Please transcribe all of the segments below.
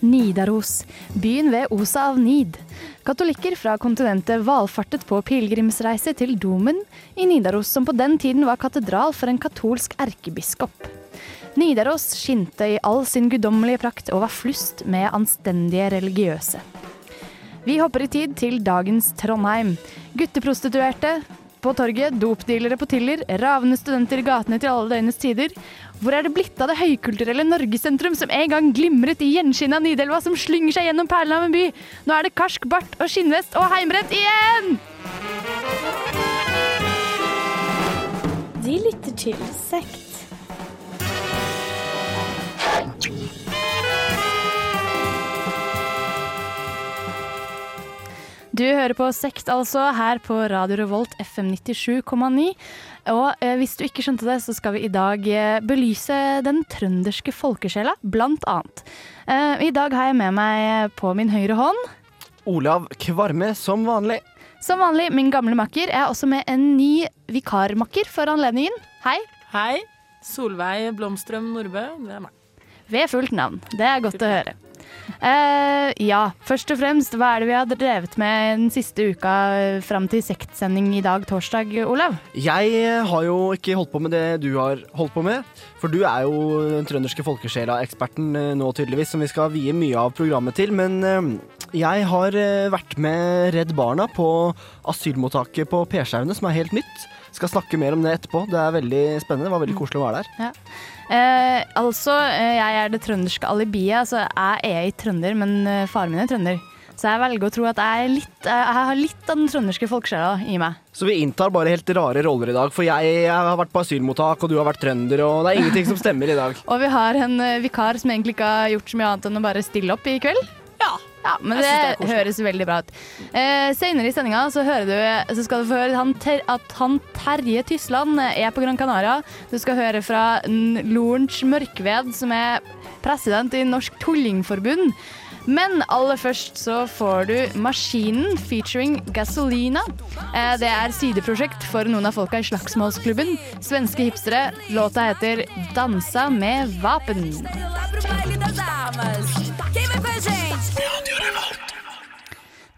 Nidaros, byen ved Osa av Nid. Katolikker fra kontinentet valfartet på pilegrimsreise til domen i Nidaros, som på den tiden var katedral for en katolsk erkebiskop. Nidaros skinte i all sin guddommelige prakt og var flust med anstendige religiøse. Vi hopper i tid til dagens Trondheim. Gutteprostituerte på torget, dopdealere på Tiller, ravende studenter i gatene til alle døgnets tider. Hvor er det blitt av det høykulturelle Norgesentrum som en gang glimret i gjenskinnet av Nidelva, som slynger seg gjennom perlene av en by? Nå er det karsk bart og skinnvest og heimbrent igjen! De lytter til Sekt. Du hører på Sekt, altså, her på Radio Revolt FM 97,9. Og eh, hvis du ikke skjønte det, så skal vi i dag eh, belyse den trønderske folkesjela, blant annet. Eh, I dag har jeg med meg på min høyre hånd Olav Kvarme som vanlig. Som vanlig min gamle makker. Jeg er også med en ny vikarmakker for anledningen. Hei. Hei. Solveig Blomstrøm Nordbø. Det er meg. Ved fullt navn. Det er godt å høre. Eh, ja, først og fremst, hva er det vi har drevet med den siste uka eh, fram til sektsending i dag, torsdag, Olav? Jeg har jo ikke holdt på med det du har holdt på med. For du er jo den trønderske folkesjela-eksperten eh, nå, tydeligvis, som vi skal vie mye av programmet til. Men eh, jeg har eh, vært med Redd Barna på asylmottaket på Pershaunet, som er helt nytt. Skal snakke mer om det etterpå. Det er veldig spennende. Det var veldig koselig å være der. Eh, altså, eh, jeg er det trønderske alibiet. Altså, jeg er ikke trønder, men eh, faren min er trønder. Så jeg velger å tro at jeg, litt, eh, jeg har litt av den trønderske folkesjela i meg. Så vi inntar bare helt rare roller i dag. For jeg, jeg har vært på asylmottak, og du har vært trønder, og det er ingenting som stemmer i dag. Og vi har en vikar som egentlig ikke har gjort så mye annet enn å bare stille opp i kveld. Ja. Men det, det er høres veldig bra ut. Eh, senere i sendinga så, så skal du få høre han ter, at han Terje Tysland er på Gran Canaria. Du skal høre fra Lorentz Mørkved, som er president i Norsk Tullingforbund. Men aller først så får du Maskinen featuring Gasolina. Eh, det er sideprosjekt for noen av folka i Slagsmålsklubben. Svenske hipstere. Låta heter 'Dansa med vapen'.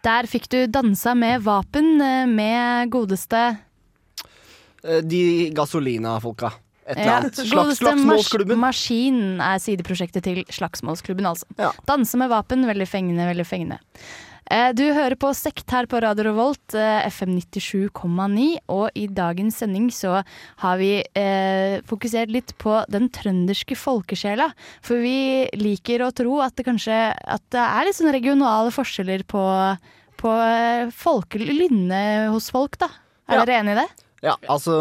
Der fikk du 'Dansa med vapen' eh, med godeste Eh, De Gasolina-folka. Et eller ja, annet. Slags, godeste slagsmålsklubben. mas Maskin er sideprosjektet til Slagsmålsklubben, altså. Ja. 'Danse med vapen', veldig fengende, veldig fengende. Eh, Du hører på Sekt her på Radio Revolt, eh, FM 97,9, og i dagens sending så har vi eh, fokusert litt på den trønderske folkesjela. For vi liker å tro at det kanskje at det er litt sånn regionale forskjeller på, på eh, folkelynne hos folk, da. Er Ja. dere enig i det? Ja, altså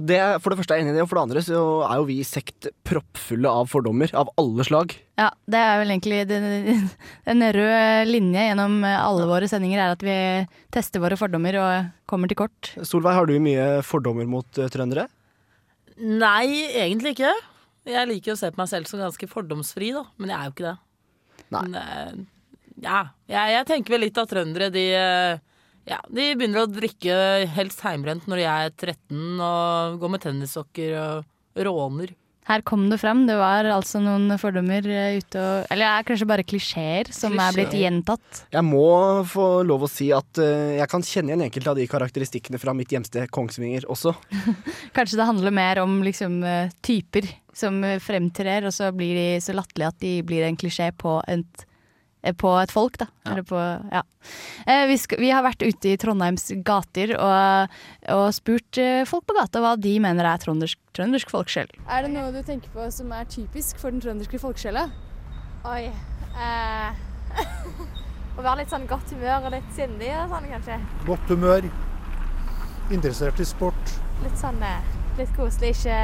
det For det første er jeg enig i det, og for det andre så er jo vi i sekt proppfulle av fordommer av alle slag. Ja, det er vel egentlig en rød linje gjennom alle våre sendinger, er at vi tester våre fordommer og kommer til kort. Solveig, har du mye fordommer mot eh, trøndere? Nei, egentlig ikke. Jeg liker å se på meg selv som ganske fordomsfri, da. Men jeg er jo ikke det. Nei. Men, eh, ja, jeg, jeg tenker vel litt at trøndere, de eh, ja, de begynner å drikke helst heimbrent når de er 13 og går med tennissokker og råner. Her kom det frem, det var altså noen fordommer eh, ute og Eller det er kanskje bare klisjeer som er blitt gjentatt. Jeg må få lov å si at uh, jeg kan kjenne igjen enkelte av de karakteristikkene fra mitt hjemsted Kongsvinger også. Kanskje det handler mer om liksom eh, typer som fremtrer, og så blir de så latterlige at de blir en klisjé på et på et folk, da. Eller på, ja. Eh, vi, skal, vi har vært ute i Trondheims gater og, og spurt eh, folk på gata hva de mener er trøndersk, trøndersk folkesjel. Er det noe du tenker på som er typisk for den trønderske folkesjela? Oi. Eh, å være litt sånn godt humør og litt sindig og sånn, kanskje. Godt humør. Interessert i sport. Litt sånn eh, litt koselig, ikke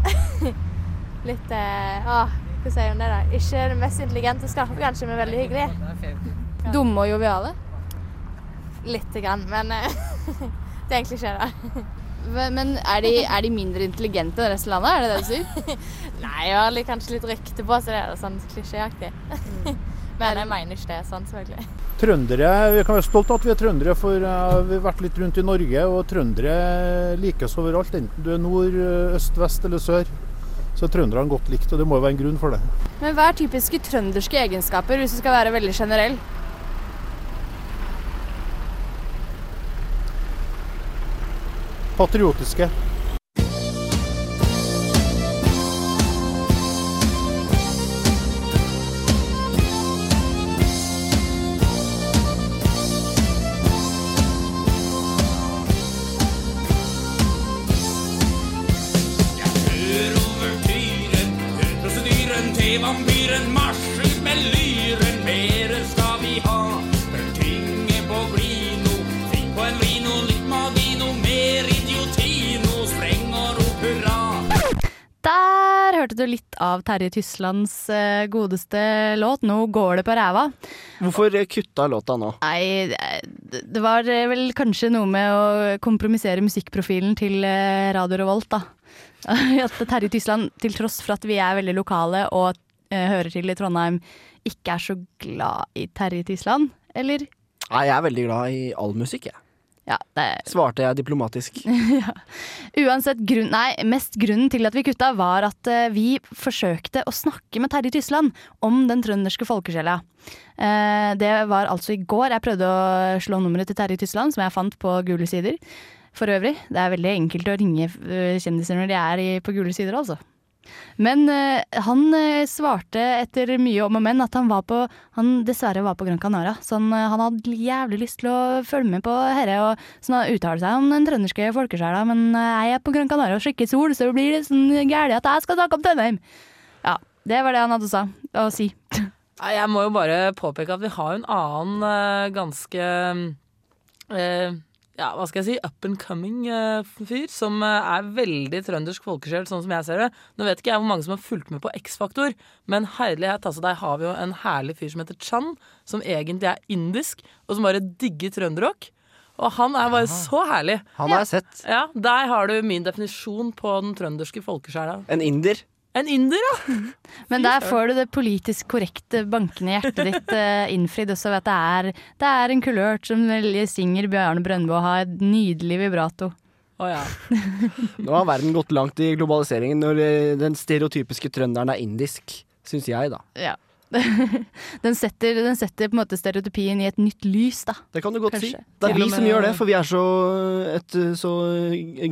Litt eh, Å, hva sier om det, da? Ikke det mest intelligente og skarpe, kanskje, men veldig hyggelig. Dumme og joviale? Lite grann, men eh, det er egentlig ikke det. Men er de, er de mindre intelligente enn resten av landet, er det det du sier? Nei, jeg har kanskje litt rykte på så det er sånn klisjéaktig. men jeg mener ikke det sånn, selvfølgelig. Trøndere, Vi kan være stolte av at vi er trøndere, for eh, vi har vært litt rundt i Norge. Og trøndere likes overalt, enten du er nord, øst, vest eller sør. Så er trønderne godt likt, og det må jo være en grunn for det. Men hva er typiske trønderske egenskaper, hvis du skal være veldig generell? Patriotiske. Hørte du litt av Terje Tyslands eh, godeste låt 'Nå går det på ræva'. Hvorfor kutta låta nå? Nei, det- var eh, vel kanskje noe med å kompromissere musikkprofilen til eh, Radio Revolt, da. At Terje Tysland, til tross for at vi er veldig lokale og eh, hører til i Trondheim, ikke er så glad i Terje Tysland. Eller? Nei, jeg er veldig glad i all musikk, jeg. Ja, det Svarte jeg diplomatisk. Uansett grunn, nei, mest grunnen til at vi kutta var at eh, vi forsøkte å snakke med Terje Tysland om den trønderske folkesjela. Eh, det var altså i går jeg prøvde å slå nummeret til Terje Tysland, som jeg fant på gule sider. For øvrig, det er veldig enkelt å ringe eh, kjendiser når de er i, på gule sider, altså. Men eh, han eh, svarte etter mye om og men at han, var på, han dessverre var på Gran Canaria. Så han, eh, han hadde jævlig lyst til å følge med på herre og sånn, uttale seg om den trønderske folkesjela. Men eh, jeg er på Gran Canaria og skikker sol, så det blir det sånn gærent at jeg skal snakke om Trøndheim. Ja, det var det han hadde å, å si. Jeg må jo bare påpeke at vi har en annen eh, ganske eh, ja, hva skal jeg si, up and coming uh, fyr, som uh, er veldig trøndersk folkesjel, sånn som jeg ser det. Nå vet ikke jeg hvor mange som har fulgt med på X-Faktor, men herlighet, altså der har vi jo en herlig fyr som heter Chan, som egentlig er indisk, og som bare digger trønderrock. Og han er bare så herlig. Han har jeg sett. Ja, Der har du min definisjon på den trønderske folkesjela. En inder. En inder, ja! Men der får du det politisk korrekte bankende hjertet ditt eh, innfridd også ved at det er, det er en kulørt som synger Bjarne Brøndbo og har et nydelig vibrato. Oh, ja. Nå har verden gått langt i globaliseringen når eh, den stereotypiske trønderen er indisk. Syns jeg, da. Ja. den, setter, den setter på en måte stereotypien i et nytt lys, da. Det kan du godt Kanskje. si. Det er vi som gjør det, for vi er så et så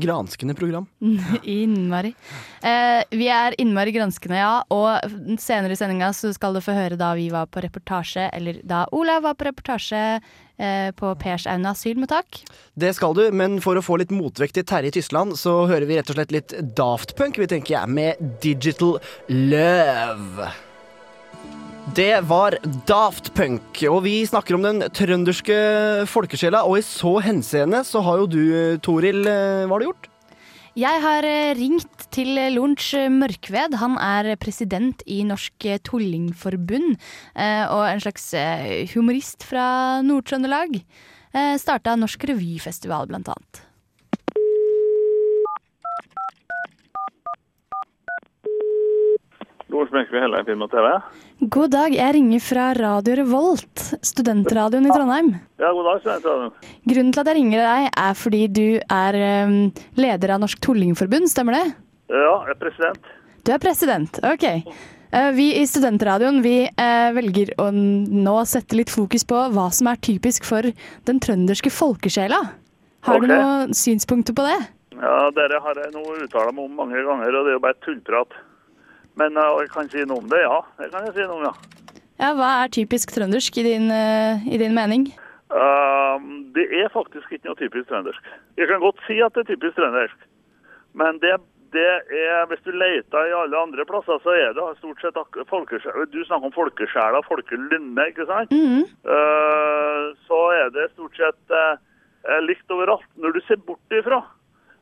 granskende program. Innmari. Eh, vi er innmari granskende, ja. Og senere i sendinga så skal du få høre da vi var på reportasje, eller da Olav var på reportasje eh, på Pers Aune asylmottak. Det skal du, men for å få litt motvekt til Terje Tysland, så hører vi rett og slett litt Daft Punk, vi tenker jeg, med Digital Love. Det var Daft Punk, og vi snakker om den trønderske folkesjela, og i så henseende så har jo du, Toril, eh, hva har du gjort? Jeg har eh, ringt til Lorentz Mørkved. Han er president i Norsk Tullingforbund eh, og en slags humorist fra Nord-Trøndelag. Eh, Starta Norsk Revyfestival, blant annet. Lars Mørkved, Hellein Film og TV. God dag, jeg ringer fra Radio Revolt, studentradioen i Trondheim. Ja, god dag, studentradioen. Grunnen til at jeg ringer deg, er fordi du er eh, leder av Norsk Tullingforbund, stemmer det? Ja, jeg er president. Du er president, ok. Eh, Vi i Studentradioen vi eh, velger å nå sette litt fokus på hva som er typisk for den trønderske folkesjela. Har du noen synspunkter på det? Ja, Dere har jeg nå uttalt meg om mange ganger, og det er jo bare tullprat. Men uh, jeg kan si noe om det, ja. Det kan jeg si noe om, ja. Ja, Hva er typisk trøndersk i din, eh, i din mening? Uh, det er faktisk ikke noe typisk trøndersk. Jeg kan godt si at det er typisk trøndersk, men det, det er, hvis du leter i alle andre plasser, så er det stort sett folkesjel. Du snakker om folkesjela, folkelynne, ikke sant? Mhm. Uh, så er det stort sett uh, likt overalt. Når du ser bort ifra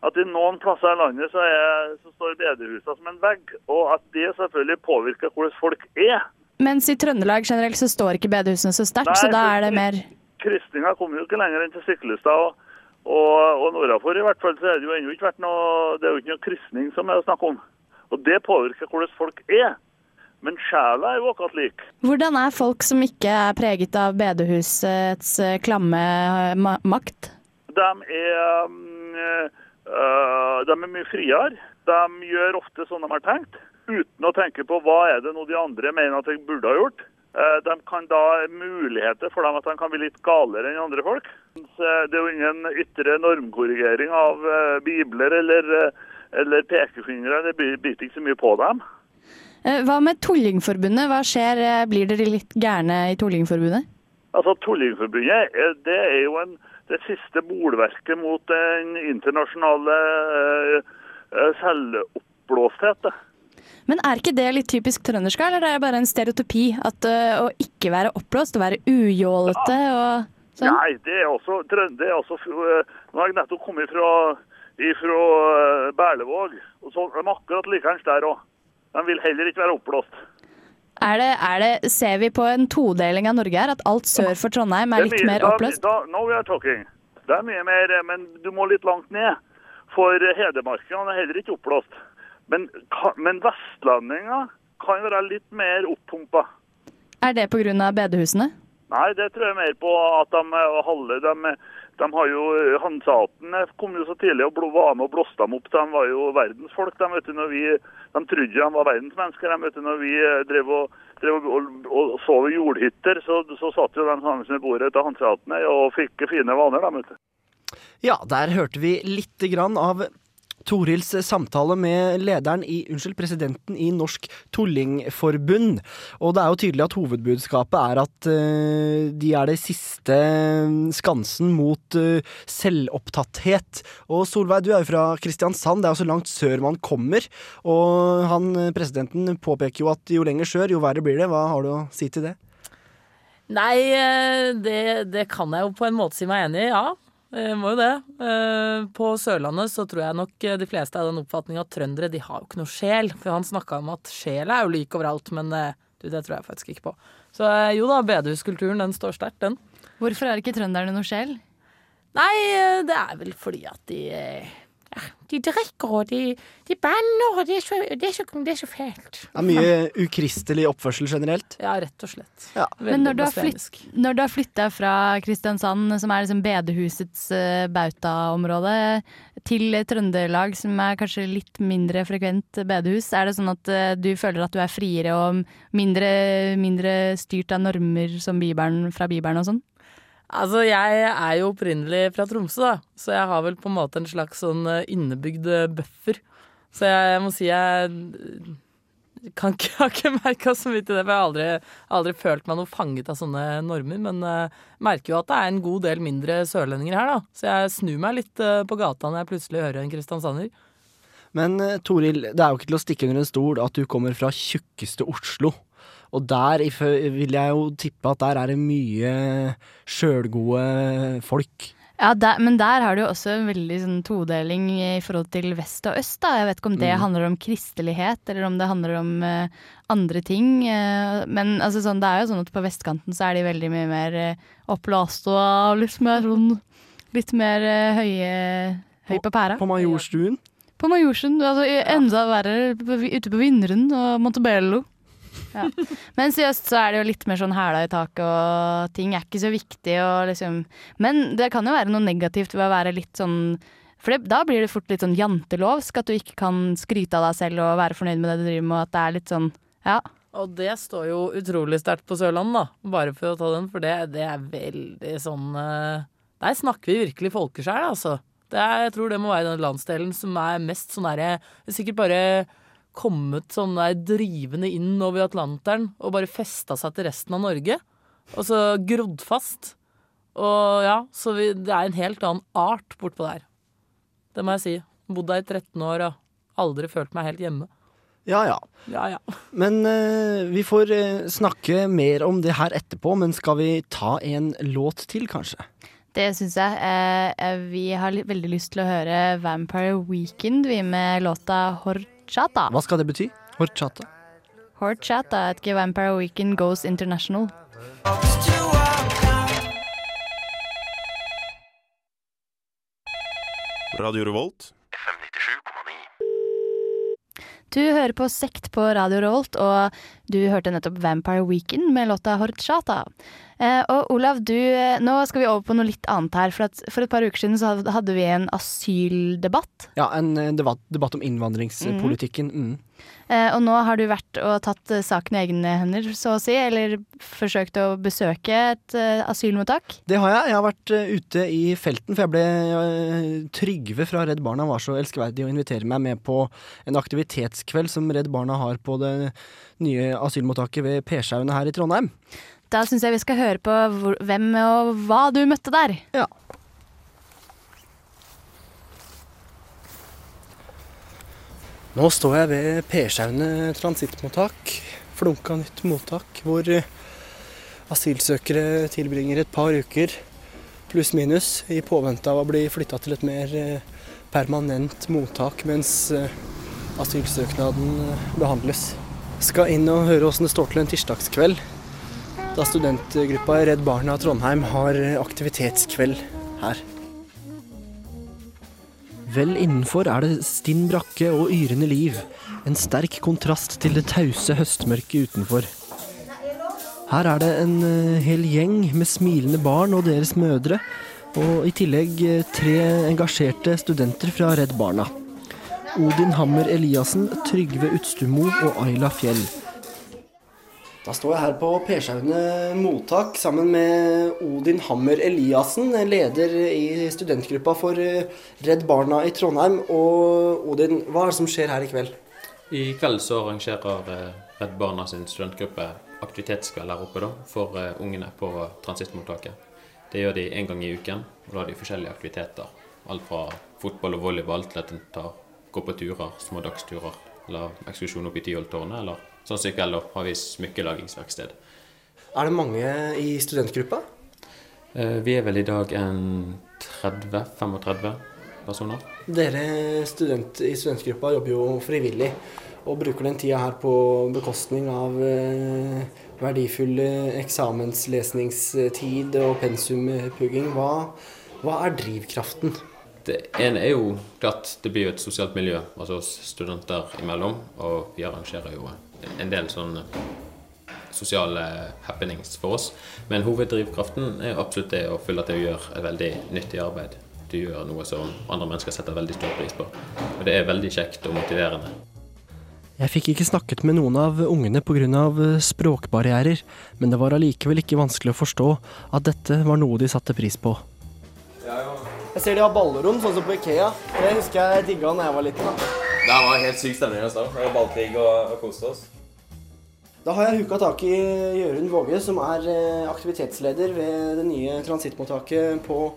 at i noen plasser i landet så, er, så står bedehusene som en vegg, og at det selvfølgelig påvirker hvordan folk er. Mens i Trøndelag generelt så står ikke bedehusene så sterkt, så da er det mer Kristninga kommer jo ikke lenger enn til Stiklestad. Og, og, og nordafor i hvert fall så er det jo ennå ikke vært noe Det er jo ikke noe kristning som er å snakke om. Og det påvirker hvordan folk er. Men sjela er jo akkurat lik. Hvordan er folk som ikke er preget av bedehusets eh, klamme eh, makt? De er, um, øh, de er mye friere. de gjør ofte sånn de har tenkt, uten å tenke på hva er det noe de andre mener at de burde ha gjort. Eh, De kan da muligheter for dem at de kan bli litt galere enn andre folk. Det er jo ingen ytre normkorrigering av eh, bibler eller, eh, eller pekefingre. Det biter ikke så mye på dem. Eh, Hva med Tullingforbundet? Hva skjer? Eh, Blir dere litt gærne i Tullingforbundet? Altså, Tullingforbundet eh, det er jo en, det siste bolverket mot den internasjonale eh, eh, selvoppblåsthet. Men er ikke det litt typisk trøndersk, eller det er bare en stereotypi? At eh, å ikke være oppblåst, å være ujålete og sånn? Nei, det er også trønder. Det nå har jeg nettopp kommet fra, ifra eh, Berlevåg, og så er de akkurat likeens der òg. De vil heller ikke være oppblåst. Er det, er det, ser vi på en todeling av Norge her? At alt sør for Trondheim er litt mye- mer da- oppblåst? Da, now we are talking. Det er mye mer, men du må litt langt ned. For Hedmarkene er heller ikke oppblåst. Men, men vestlendinger kan være litt mer oppumpa. Er det pga. bedehusene? Nei, det tror jeg mer på at de holder halve de, har jo eh, kom jo så tidlig og var med og blåste dem opp. De var jo verdensfolk. De, vet du, når vi, de trodde de var verdensmennesker. De, vet du, når vi eh, drev og, drev og, og, og sov i jordhytter, så, så satt jo de sammen ved bordet til Hanseatene og fikk fine vaner. De, vet du. Ja, der hørte vi lite grann av Torils samtale med lederen i, unnskyld, presidenten i Norsk Tullingforbund. Og det er jo tydelig at hovedbudskapet er at uh, de er det siste skansen mot uh, selvopptatthet. Og Solveig, du er jo fra Kristiansand, det er jo så langt sør man kommer. Og han, eh, presidenten påpeker jo at jo lenger sør, jo verre blir det. Hva har du å si til det? Nei, eh, det, det kan jeg jo på en måte si meg enig i, ja. Jeg må jo det. Eh, På Sørlandet så tror jeg nok eh, de fleste er den oppfatning at trøndere de har jo ikke noe sjel. For han snakka om at sjel er jo lik overalt, men eh, du, det tror jeg faktisk ikke på. Så eh, jo da, bedehuskulturen den står sterkt, den. Hvorfor har ikke trønderne noe sjel? Nei, eh, det er vel fordi at de eh, De drikker og de, de banner, og det er, så, det, er så, det er så fælt. Det er mye ukristelig oppførsel generelt. Ja, rett og slett. Ja. Men når du, flytt, når du har flytta fra Kristiansand, som er liksom bedehusets uh, bautaområde, til Trøndelag, som er kanskje litt mindre frekvent bedehus, er det sånn at uh, du føler at du er friere og mindre, mindre styrt av normer som Bibelen, fra Bibelen og sånn? Altså, jeg er jo opprinnelig fra Tromsø, da, så jeg har vel på en måte en slags sånn eh, innebygd bøffer. buffer. Så jeg må si jeg eh, kan ikke, har ikke merka så mye til det, for jeg har aldri, aldri følt meg noe fanget av sånne normer. Men uh, merker jo at det er en god del mindre sørlendinger her, da. Så jeg snur meg litt uh, på gata når jeg plutselig hører en kristiansander. Men eh, Toril, det er jo ikke til å stikke under en stol at du kommer fra tjukkeste Oslo. Og der vil jeg jo tippe at der er det mye sjølgode folk. Ja, der, men der har du jo også en veldig sånn todeling i forhold til vest og øst. Da. Jeg vet ikke om det Mm. handler om kristelighet, eller om det handler om uh, andre ting. Uh, men altså, sånn, det er jo sånn at på vestkanten så er de veldig mye mer uh, oppblåst og litt mer sånn Litt mer eh, høye høy på pæra. På Majorstuen. På Majorstuen. Altså, enda verre ute på Vinderen og Montebello. Mens i øst så er det jo litt mer sånn hæla i taket, og ting er ikke så viktig. Liksom. Men det kan jo være noe negativt ved å være litt sånn For det, da blir det fort litt sånn jantelovsk, at du ikke kan skryte av deg selv og være fornøyd med det du driver med, og at det er litt sånn Ja. Og det står jo utrolig sterkt på Sørlandet, da. Bare for å ta den, for det, det er veldig sånn eh, Der snakker vi virkelig folkeskjær, altså. Er, jeg tror det må være den landsdelen som er mest sånn derre Sikkert bare kommet sånn der drivende inn over Atlanteren og bare festa seg til resten av Norge. Og så grodd fast. Og ja, så vi, det er en helt annen art bortpå der. Det må jeg si. Bodd der i 13 år og aldri følt meg helt hjemme. Ja ja. Ja, ja. Men uh, vi får eh, snakke mer om det her etterpå, men skal vi ta en låt til, kanskje? Det syns jeg. Eh, eh, vi har veldig lyst til å høre Vampire Weekend, vi med låta Horchata. Hva skal det bety? Horchata? Horchata, at Vampire Weekend Goes International. Radio Revolt. Du hører på Sekt på Radio Rolt, og du hørte nettopp Vampire Weekend med låta Horchata. Eh, og Olav, du, eh, nå skal vi over på noe litt annet her. For, at for et par uker siden så hadde- vi en asyldebatt. Ja, en eh, debatt, debatt om innvandringspolitikken. Mm. Eh, og nå har du vært og tatt eh, saken i egne hender, så å si. Eller forsøkt å besøke et uh, asylmottak. Det har jeg. Jeg har vært uh, ute i felten, for jeg ble uh, Trygve fra Redd Barna var så elskverdig å invitere meg med på en aktivitetskveld som Redd Barna har på det nye asylmottaket ved Pershaugene her i Trondheim. Da syns jeg vi skal høre på hvem og hva du møtte der. Ja. Nå står jeg ved Pershaugene transittmottak, flunka nytt mottak, hvor eh, asylsøkere tilbringer et par uker pluss-minus i påvente av å bli flytta til et mer eh, permanent mottak mens eh, asylsøknaden eh, behandles. Skal inn og høre åssen det står til en tirsdagskveld, da studentgruppa Redd Barna Trondheim har aktivitetskveld her. Vel innenfor er det stinn brakke og yrende liv. En sterk kontrast til det tause høstmørket utenfor. Her er det en eh, hel gjeng med smilende barn og deres mødre. Og i tillegg eh, tre engasjerte studenter fra Redd Barna. Odin Hammer Eliassen, Trygve Utstumo og Ayla Fjell. Da står jeg her på Pershaunet mottak sammen med Odin Hammer Eliassen, leder i studentgruppa for eh, Redd Barna i Trondheim. Og Odin, hva er det som skjer her i kveld? I kveld så arrangerer eh, Redd Barna sin studentgruppe aktivitetskveld her oppe da, for eh, ungene på transittmottaket. Det gjør de en gang i uken, og da har de forskjellige aktiviteter. Alt fra fotball og volleyball til at de tar, går på turer, små dagsturer, eller ekskursjon opp i Tyholttårnet, eller sånn som i kveld da, har vi smykkelagingsverksted. Er det mange i studentgruppa? Eh, Vi er vel i dag en 30-35 personer. Dere student, i studentgruppa jobber jo frivillig og bruker den tida her på bekostning av eh, verdifull eh, eksamenslesningstid og pensumpugging. Hva, hva er drivkraften? Det ene er jo klart det blir jo et sosialt miljø altså oss studenter imellom. Og vi arrangerer jo en del sånne sosiale happenings for oss. Men hoveddrivkraften er absolutt det å føle at du gjør et veldig nyttig arbeid. Du gjør noe som andre mennesker setter veldig stor pris på. Og det er veldig kjekt og motiverende. Jeg fikk ikke snakket med noen av ungene pga. språkbarrierer, men det var allikevel ikke vanskelig å forstå at dette var noe de satte pris på. Jeg ser de har ballrom, sånn som på Ikea. Det husker jeg digga da jeg var liten. da. Det var helt syk stemning hos dem. Det var ballkrig og, og koste oss. Da har jeg huka tak i Jørund Våge, som er eh, aktivitetsleder ved det nye transittmottaket på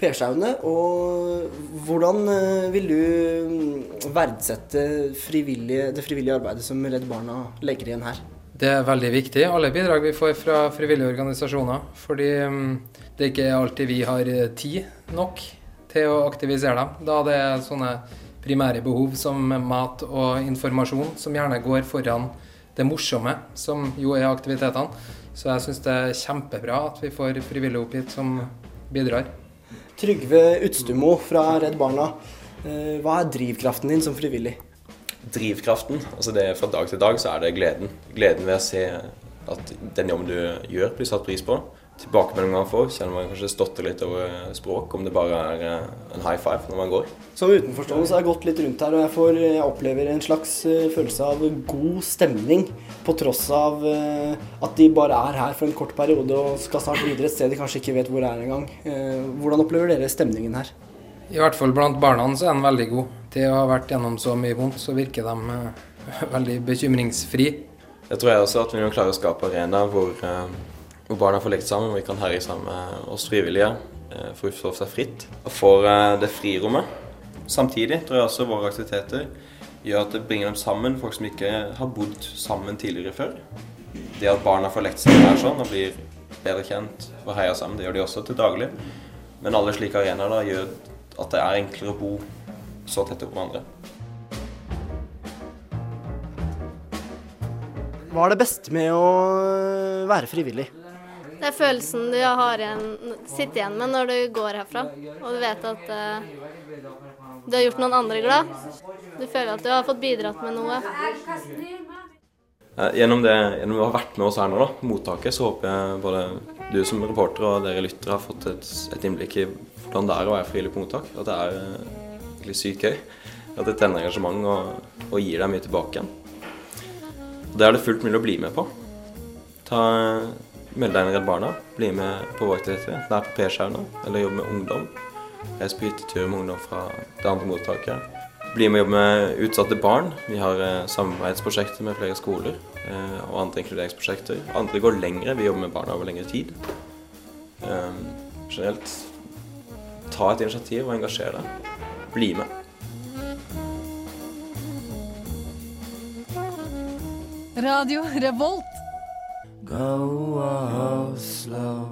Persaune. Og hvordan eh, vil du mm, verdsette frivillige, det frivillige arbeidet som Redd Barna legger igjen her? Det er veldig viktig, alle bidrag vi får fra frivillige organisasjoner. Fordi mm, det ikke er alltid vi har eh, tid nok til å aktivisere dem. Da det er sånne primære behov som mat og informasjon som gjerne går foran det morsomme, som jo er aktivitetene. Så jeg syns det er kjempebra at vi får frivillige opp hit som bidrar. Trygve Utstumo fra Redd Barna, eh, hva er drivkraften din som frivillig? Drivkraften, altså det fra dag til dag så er det gleden. Gleden ved å se at den jobben du gjør, blir satt pris på. Tilbakemeldingen man får, kjenner man kanskje stotter litt over språk, om det bare er eh, en high five når man går. Som utenforstående så har jeg gått litt rundt her, og jeg, får, jeg opplever en slags eh, følelse av god stemning. På tross av eh, at de bare er her for en kort periode og skal snart videre et sted de kanskje ikke vet hvor det er engang. Eh, Hvordan opplever dere stemningen her? I hvert fall blant barna så er den veldig god. Til å ha vært gjennom så mye vondt, så virker de eh, veldig bekymringsfri. Jeg tror jeg også at vi må klare å skape arenaer hvor, eh, hvor barna får lekt sammen, hvor vi kan herje sammen med oss frivillige, for får utfolde seg fritt. Og får eh, det frirommet. Samtidig tror jeg også våre aktiviteter gjør at det bringer dem sammen, folk som ikke har bodd sammen tidligere før. Det at barna får lekt seg her sånn og blir bedre kjent og heia sammen, det gjør de også til daglig. Men alle slike arenaer da gjør at det er enklere å bo så tett opp hverandre. Hva er det beste med å være frivillig? Det er følelsen du igjen, sitter igjen med når du går herfra. Og du vet at uh, du har gjort noen andre glad. Du føler at du har fått bidratt med noe. Eh, Gjennom, det, gjennom å ha vært med oss her nå, da, mottaket, så håper jeg både du som reporter og dere lyttere har fått et, et innblikk i hvordan det er å være frivillig på mottak. At det er eh, egentlig sykt gøy. At det tenner engasjement og, og gir deg mye tilbake igjen. Og Det er det fullt mulig å bli med på. Ta, Meld deg inn i Redd Barna. Bli med på vaktaktiviteter. Enten det er på P-skjerna eller jobbe med ungdom. Reis på hyttetur med ungdom fra det andre mottaket. Bli med og jobbe med utsatte barn. Vi har eh, samarbeidsprosjekter med flere skoler eh, og andre inkluderingsprosjekter. Andre går lengre. Vi jobber med barna over lengre tid. Eh, generelt ta et initiativ og engasjer deg. Bli med. Radio Revolt. Radio slow.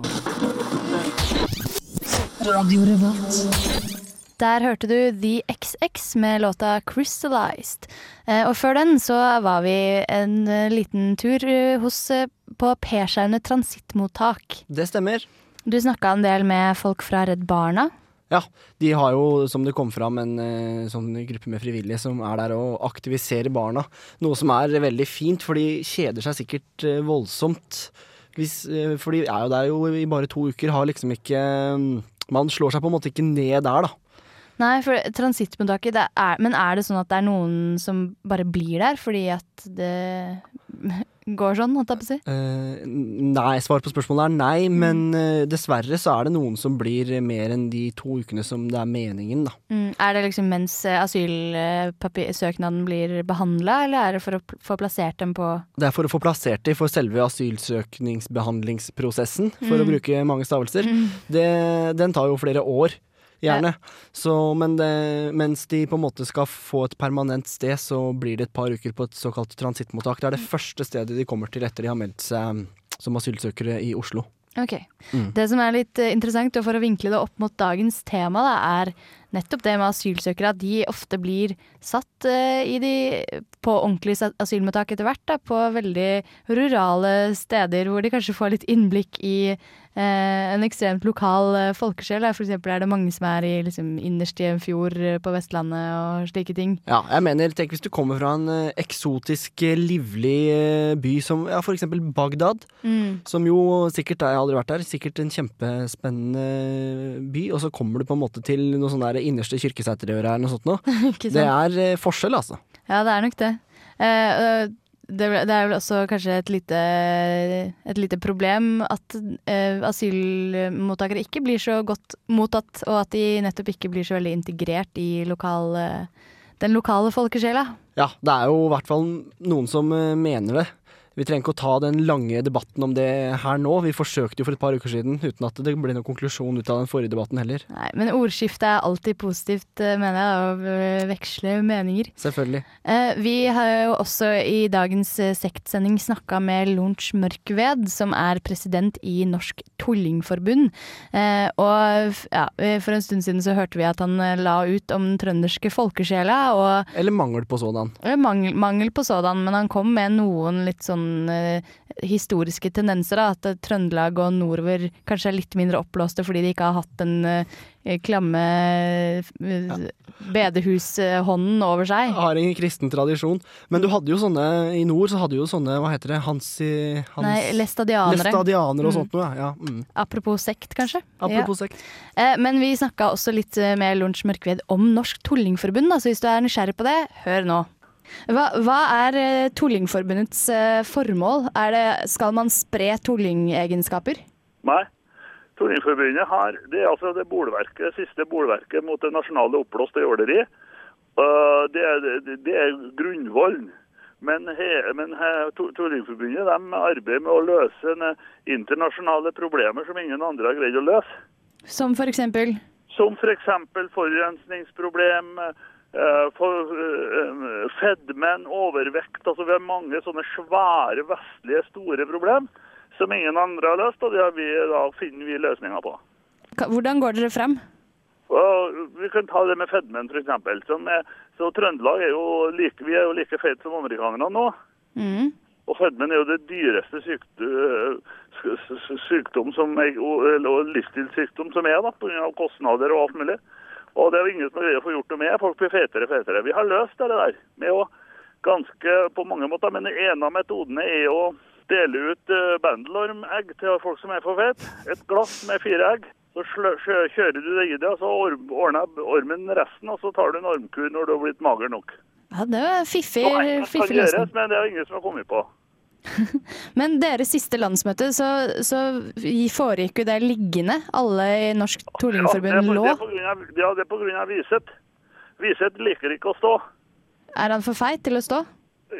Der hørte du The XX med låta 'Crystallized'. Eh, og før den så var vi en eh, liten tur eh, hos, på Perskjaunet transittmottak. Det stemmer. Du snakka en del med folk fra Redd Barna. Ja, de har jo, som det kom fram, en uh, sånn gruppe med frivillige som er der og aktiviserer barna. Noe som er veldig fint, for de kjeder seg sikkert uh, voldsomt. Hvis, uh, for de er jo der jo i bare to uker, har liksom ikke um, Man slår seg på en måte ikke ned der, da. Nei, for transittmottaket Men er det sånn at det er noen som bare blir der fordi at det går sånn, holdt jeg på å si? Uh, nei, svar på spørsmålet er nei, men uh, dessverre så er det noen som blir mer enn de to ukene som det er meningen, da. Mm, er det liksom mens eh, asylsøknaden blir behandla, eller er det for å få plassert dem på Det er for å få plassert dem for selve asylsøkningsbehandlingsprosessen, for å Mm. bruke mange stavelser. Mm. Det, den tar jo flere år, gjerne. Så, men det, mens de på en måte skal få et permanent sted, så blir det et par uker på et såkalt transittmottak. Det er det første stedet de kommer til etter de har meldt seg som asylsøkere i Oslo. Ok. Mm. Det som er litt eh, interessant, og for å vinkle det opp mot dagens tema, da, er nettopp det med asylsøkere. At de ofte blir satt eh, i de, på ordentlige asylmottak etter hvert. Da, på veldig rurale steder hvor de kanskje får litt innblikk i eh, en ekstremt lokal eh, folkesjel. For eksempel er det mange som er i liksom, innerst i en fjord eh, på Vestlandet og slike ting. Ja, jeg mener, tenk hvis du kommer fra en eksotisk, livlig by som ja, for eksempel Bagdad. Mm. Som jo sikkert, jeg har aldri vært der, sikkert en kjempespennende by. Og så kommer du på en måte til noe sånn der innerste Kyrksæterøret eller noe sånt noe. Det er eh, forskjell, altså. Ja, det er nok det. Øh, det, det er vel også kanskje et lite, et lite problem at uh, asylmottakere ikke blir så godt mottatt, og at de nettopp ikke blir så veldig integrert i lokal, den lokale folkesjela. Ja, det er jo i hvert fall noen som mener det. Vi trenger ikke å ta den lange debatten om det her nå. Vi forsøkte jo for et par uker siden uten at det ble noen konklusjon ut av den forrige debatten heller. Nei, men ordskiftet er alltid positivt, eh, mener jeg, å øh, veksle meninger. Selvfølgelig. Eh, Vi har jo også i dagens eh, sektsending snakka med Lunch Mørkved, som er president i Norsk Tullingforbund. Eh, Og ja, eh, for en stund siden så hørte vi at han eh, la ut om den trønderske folkesjela, og Eller mangel på sådan. eller mangel, mangel på sådan, men han kom med noen litt sånn eh, historiske tendenser. Da, at Trøndelag og nordover kanskje er litt mindre oppblåste fordi de ikke har hatt den eh, klamme eh, bedehushånden over seg. Har ingen kristen tradisjon. Men du hadde jo sånne i nord, så hadde du jo sånne, hva heter det, Hansi... Hans, Nei, lestadianere. lestadianere og Mm. sånt noe, ja. Mm. Apropos sekt, kanskje. Apropos Ja. sekt. Eh, Men vi snakka også litt eh, med Lorentz Mørkved om Norsk Tullingforbund, da, så hvis du er nysgjerrig på det, hør nå. Hva, hva er eh, Tullingforbundets eh, formål? Er det, skal man spre tullingegenskaper? Nei. Tullingforbundet har det er altså det bolverket, siste bolverket mot det nasjonale oppblåste jåleri. Uh, det, det, det er grunnvollen. Men, he, men he, Tullingforbundet arbeider med å løse eh, internasjonale problemer som ingen andre har greid å løse. Som for eksempel Som f.eks. forurensningsproblem, eh, for, eh, fedmen, overvekt. altså Vi har mange sånne svære vestlige store problem som ingen andre har løst, og det har vi, da finner vi løsninger på. Hvordan går dere frem? Og vi kan ta det med fedmen f.eks. Så Trøndelag er jo like, vi er jo like feite som amerikanerne nå. Mm. Og fedmen er jo det dyreste sykdom, sykdom som er, og livsstilssykdom som er, da, pga. kostnader og alt mulig. Og det er jo ingen som vil få gjort noe med. Folk blir fetere og fetere. Vi har løst det der med å ganske på mange måter, men en av metodene er å dele ut uh, bandelormegg til folk som er for fete. Et glass med fire egg. Så kjører du det i det, og så ordner ordner ormen resten, og så tar du en ormkur når du har blitt mager nok. Ja, det er fiffig, Så enkelt kan fiffig gjøres, løsning. men det er ingen som har kommet på. Men deres siste landsmøte, så, så foregikk jo det liggende. Alle i Norsk Torlingforbund lå. ja, det er pga. Viset. Viset liker ikke å stå. Er han for feit til å stå?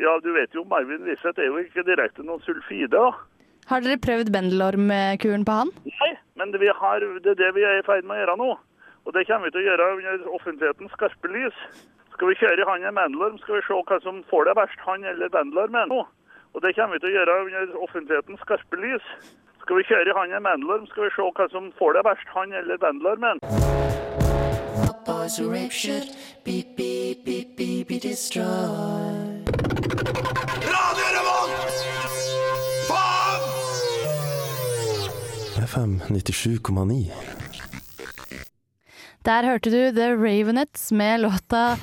Ja, du vet jo, Marvin Viset er jo ikke direkte noen sulfide, da. Har dere prøvd bendelormkuren på han? Nei, men det, vi har, det er det vi er i ferd med å gjøre nå. Og det kommer vi til å gjøre under offentlighetens skarpe lys. Skal vi kjøre han en bendelorm, skal vi se hva som får det verst, han eller bendelormen. Og det kommer vi til å gjøre under offentlighetens skarpe lys. Skal vi kjøre i han en bendelorm, skal vi se hva som får det verst, han eller destroyed. Radio Revolt! Faen! FM 97,9. Der hørte du The Ravenets med låta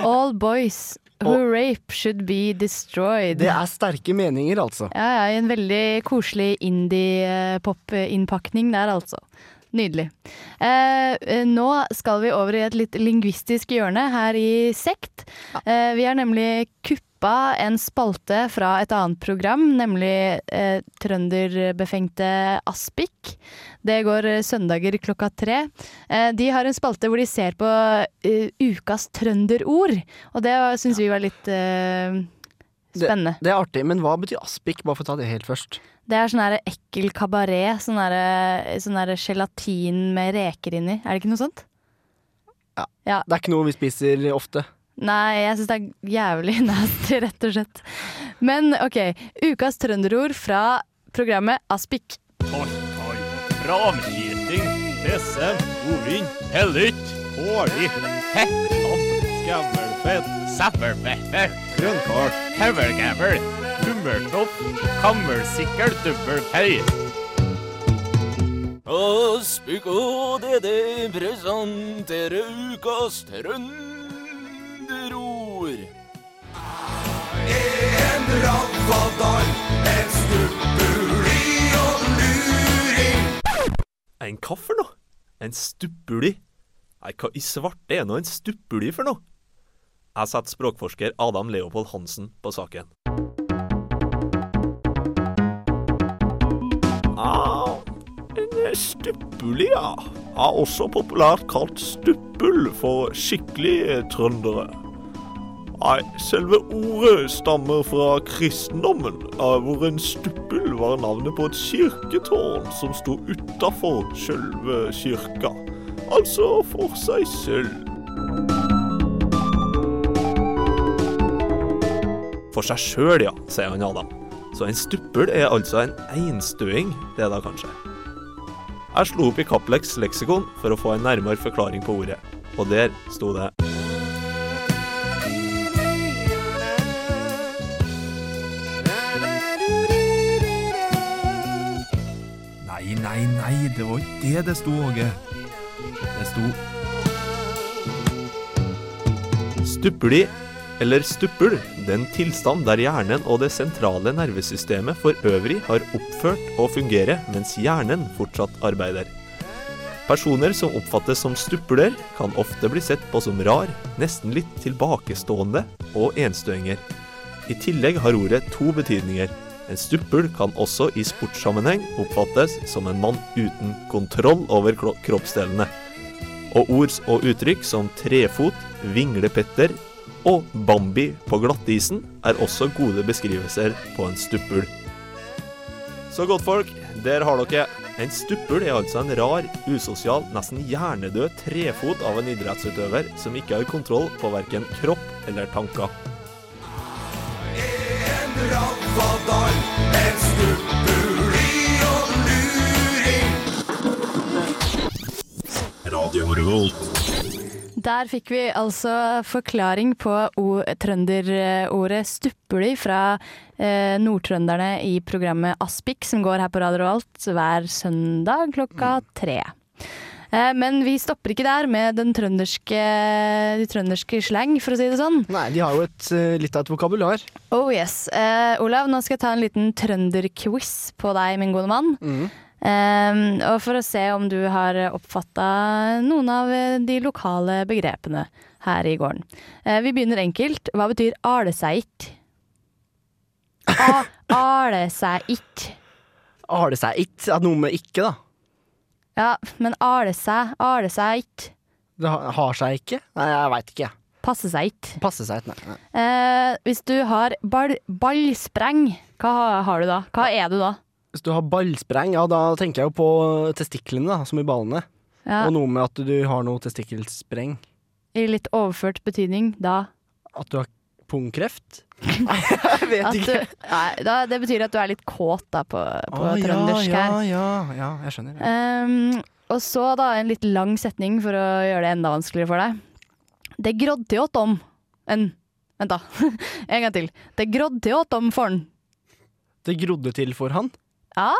All Boys Who Rape Should Be Destroyed. Det er sterke meninger, altså. Ja, ja, i en veldig koselig indie-pop-innpakning der, altså. Nydelig. Eh, eh, nå skal vi over i et litt lingvistisk hjørne her i Sekt. Eh, vi er nemlig kuppa en spalte fra et annet program, nemlig eh, trønderbefengte Aspik. Det går eh, søndager klokka tre. Eh, de har en spalte hvor de ser på eh, ukas trønderord, og det syns vi var litt eh, spennende. Det, det er artig, men hva betyr aspik? Bare for å ta det helt først. Det er sånn her ekkel kabaret. Sånn her- sånn gelatin med reker inni. Er det ikke noe sånt? Ja. Det er ikke noe vi spiser ofte. Nei, jeg syns det er jævlig nasty, rett og slett. Men OK. Ukas trønderord fra programmet Aspik. Torkai, ramkjeting, presse, godvin, hellytt, årlig, hektam, skammelfett, sæppelfetter, grønnkål, høvelgævel, hummertopp, kammelsikkel, dubbelpei. Aspik og DD presenterer ukas trønderord. En ravfadal, en stubbuli og luring. En hva for noe? En stuppuli? Nei, hva i svarte er nå en stuppuli for noe? Jeg setter språkforsker Adam Leopold Hansen på saken. Ja. Er også populært kalt stuppul for skikkelige trøndere. Nei, selve ordet stammer fra kristendommen, eh, hvor en stuppel var navnet på et kirketårn som sto utafor sjølve kirka. Altså for seg selv. For seg sjøl, ja, sier han Adam. Så en stuppel er altså en einstøing, det da kanskje. Jeg slo opp i Caplex leksikon for å få en nærmere forklaring på ordet, og der sto det Nei, nei, nei, det var ikke det det sto, Åge. Det sto Stuppeli, eller stuppel, er tilstand der hjernen og det sentrale nervesystemet for øvrig har oppført å fungere mens hjernen fortsatt arbeider. Personer som oppfattes som stupler, kan ofte bli sett på som rar, nesten litt tilbakestående og enstøinger. I tillegg har ordet to betydninger. En stuppel kan også i sportssammenheng oppfattes som en mann uten kontroll over kroppsdelene. Og ord og uttrykk som trefot, vinglepetter og Bambi på glattisen er også gode beskrivelser på en stuppel. Så godt folk, der har dere. En stuppel er altså en rar, usosial, nesten hjernedød trefot av en idrettsutøver som ikke har kontroll på verken kropp eller tanker. En ravfadal, en stubbuli og luring. Radio Revolt. Der fikk vi altså forklaring på trønderordet stuppeli fra eh, nordtrønderne i programmet Aspik, som går her på Radio Alt hver søndag klokka tre. Eh, Men vi stopper ikke der med den trønderske, de trønderske slang, for å si det sånn. Nei, de har jo et, eh, litt av et vokabular. Oh yes. Eh, Olav, nå skal jeg ta en liten trønderquiz på deg, min gode mann. Mm. Eh, og for å se om du har oppfatta noen av eh, de lokale begrepene her i gården. Uh, vi begynner enkelt. Hva betyr aleseit? Aleseit. Ikke? At noe med ikke, da? Ja, men alesei, aleseit. Det har seg ikke? Nei, jeg veit ikke, jeg. Passe seg ikke. Passe seg ikke, nei. nei. Uh, hvis du har ball, ballspreng, hva har- har du da? Hva er du da? Hvis du har ballspreng, ja da tenker jeg jo på testiklene, da, som i ballene. Ja. Og noe med at du har noe testikkelspreng. I litt overført betydning, da At du har pungkreft? Nei, jeg vet at ikke. du, nei, da, Det betyr at du er litt kåt da på, på ah, ja, trøndersk ja, her. ja, ja, jeg skjønner. Ja. Ehm, og så da en litt lang setning for å gjøre det enda vanskeligere for deg. Det grådde åt om en Vent, da. en gang til. Det grådde åt om for'n. Det grodde til for han. Ja,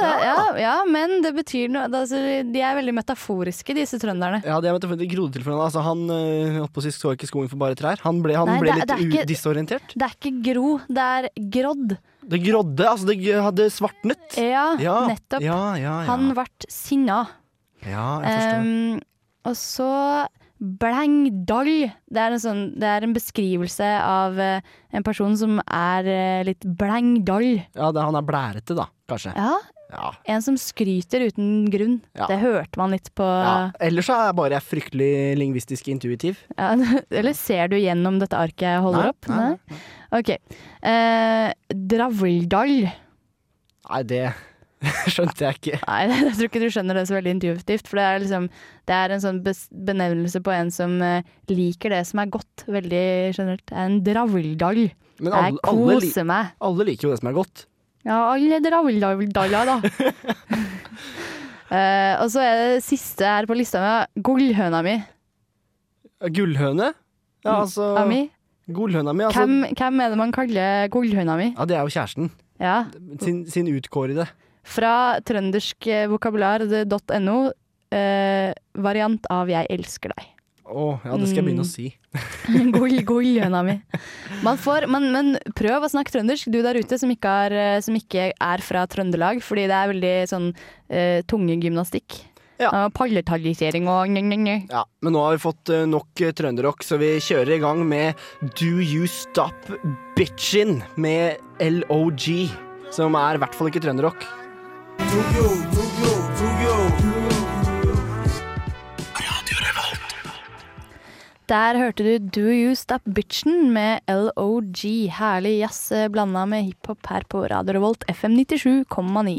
jeg, ja, ja, men det betyr noe altså, De er veldig metaforiske, disse trønderne. Ja, de er- metaforiske. grodde til for han. Altså, han øh, holdt på å si så ikke skogen for bare trær. Han ble, han Nei, ble det- litt det ikke- disorientert. Det er ikke gro, det er grodd. Det grodde, altså det hadde svartnet. Ja, Ja, nettopp. ja, ja, ja. Han ble sinna. Ja, jeg forstår. Um, og så Blengdall. Det er en, sånn, det er en beskrivelse av eh, en person som er eh, litt blengdall. Ja, det, han er blærete, da, kanskje. Ja. Ja. En som skryter uten grunn. Ja. Det hørte man litt på Ja. Ellers så er jeg bare fryktelig lingvistisk intuitiv. Ja, Eller ser du gjennom dette arket jeg holder Nei, opp? nei, OK. Eh, Dravildal. Nei, det skjønte jeg ikke. Nei, jeg tror ikke du skjønner det så veldig intuitivt. For det er, liksom, det er en sånn benevnelse på en som eh, liker det som er godt, veldig generelt. Det er en dravildal Men Jeg alle, li- koser meg. alle liker jo det som er godt. Ja, alle dravldaler, da. uh, og så er det siste her på lista mi, gullhøna mi. Gullhøne? Ja, altså Ami? Gullhøna mi, altså. Hvem, hvem er det man kaller gullhøna mi? Ja, det er jo kjæresten. Ja. Sin, sin utkårede. Fra trønderskvokabular.no. uh, variant av 'jeg elsker deg'. Å, ja, det skal jeg begynne å Mm. si. Gull, høna mi. Man får, men, men prøv å snakke trøndersk, du der ute som ikke, har, eh, som ikke er fra Trøndelag, fordi det er veldig sånn uh, tungegymnastikk. Ja. Palletallisering og nye, nye. Ja, men nå har vi fått eh, nok trønderrock, så vi kjører i gang med Do You Stop Bitchin' med LOG, som er i hvert fall ikke trønderrock. Der hørte du Do You Stop Bitchen med LOG. Herlig jazz blanda med hiphop her på Radio Revolt FM 97,9.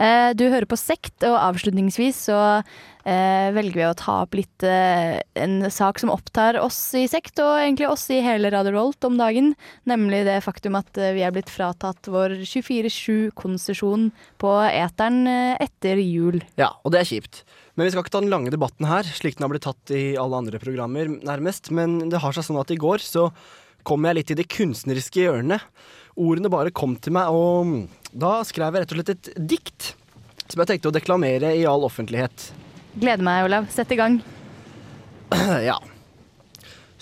Eh, du hører på Sekt, og avslutningsvis så eh, velger vi å ta opp litt eh, en sak som opptar oss i Sekt, og egentlig oss i hele Radio Revolt om dagen. Nemlig det faktum at eh, vi er blitt fratatt vår 24-7-konsesjon på eteren eh, etter jul. Ja, og det er kjipt. Men vi skal ikke ta den lange debatten her, slik den har blitt tatt i alle andre programmer, nærmest. Men det har seg sånn at i går så kom jeg litt i det kunstneriske hjørnet. Ordene bare kom til meg, og da skrev jeg rett og slett et dikt. Som jeg tenkte å deklamere i all offentlighet. Gleder meg, Olav. Sett i gang. ja.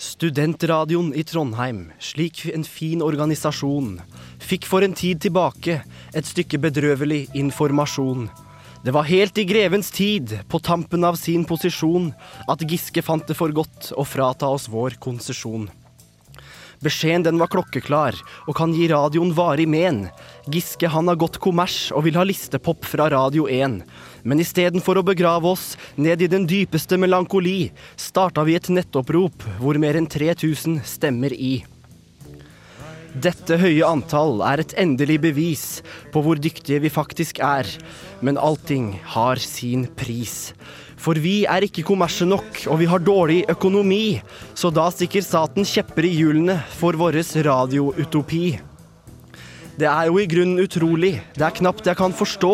Studentradioen i Trondheim, slik en fin organisasjon, fikk for en tid tilbake et stykke bedrøvelig informasjon. Det var helt i grevens tid, på tampen av sin posisjon, at Giske fant det for godt å frata oss vår konsesjon. Beskjeden den var klokkeklar og kan gi radioen varig men. Giske han har gått kommers og vil ha listepop fra Radio 1. Men istedenfor å begrave oss ned i den dypeste melankoli, starta vi et nettopprop hvor mer enn 3000 stemmer i. Dette høye antall er et endelig bevis på hvor dyktige vi faktisk er, men allting har sin pris. For vi er ikke kommersie nok, og vi har dårlig økonomi, så da stikker staten kjepper i hjulene for vår radioutopi. Det er jo i grunnen utrolig, det er knapt jeg kan forstå,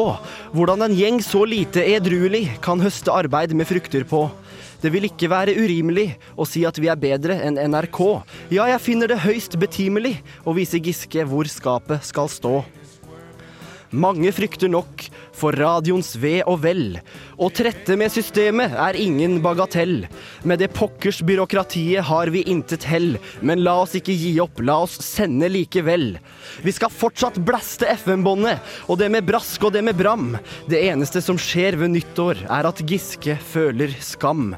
hvordan en gjeng så lite edruelig kan høste arbeid med frukter på. Det vil ikke være urimelig å si at vi er bedre enn NRK. Ja, jeg finner det høyst betimelig å vise Giske hvor skapet skal stå. Mange frykter nok for radioens ve og vel. Å trette med systemet er ingen bagatell. Med det pokkers byråkratiet har vi intet hell. Men la oss ikke gi opp, la oss sende likevel. Vi skal fortsatt blaste FM-båndet, og det med brask og det med bram. Det eneste som skjer ved nyttår, er at Giske føler skam.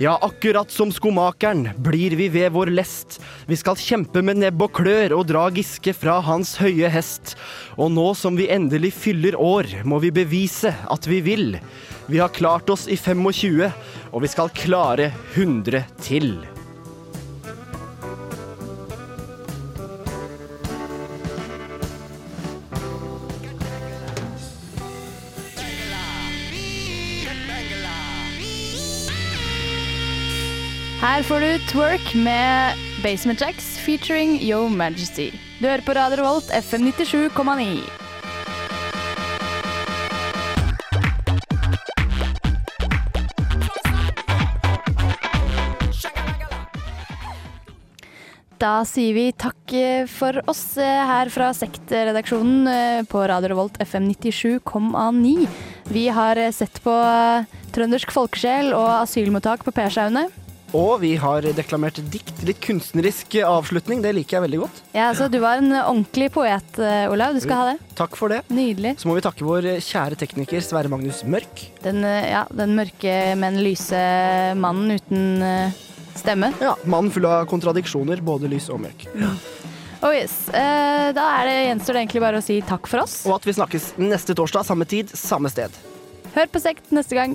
Ja, akkurat som skomakeren blir vi ved vår lest. Vi skal kjempe med nebb og klør og dra Giske fra hans høye hest. Og nå som vi endelig fyller år, må vi bevise at vi vil. Vi har klart oss i 25, og vi skal klare 100 til. Her får du Twerk med Basement Jacks featuring Yo Majesty. Du hører på Radio Volt FM 97,9. Da sier vi takk eh, for oss eh, her fra Sektredaksjonen eh, på Radio Revolt FM 97,9. Vi har sett på trøndersk folkesjel og asylmottak på Pershaunet. Og vi har deklamert dikt. Litt kunstnerisk avslutning, det liker jeg veldig godt. Ja, altså, du var en ordentlig poet, eh, Olav. Du skal ha det. Takk for det. Nydelig. Så må vi takke vår kjære tekniker Sverre Magnus Mørk. Den, eh, ja, den mørke, men lyse mannen uten eh, stemme. Ja, Mannen full av kontradiksjoner, både lys og mørk. Oh yes. Da er det, gjenstår det egentlig bare å si takk for oss. Og at vi snakkes neste torsdag, samme tid, samme sted. Hør på Sekt neste gang.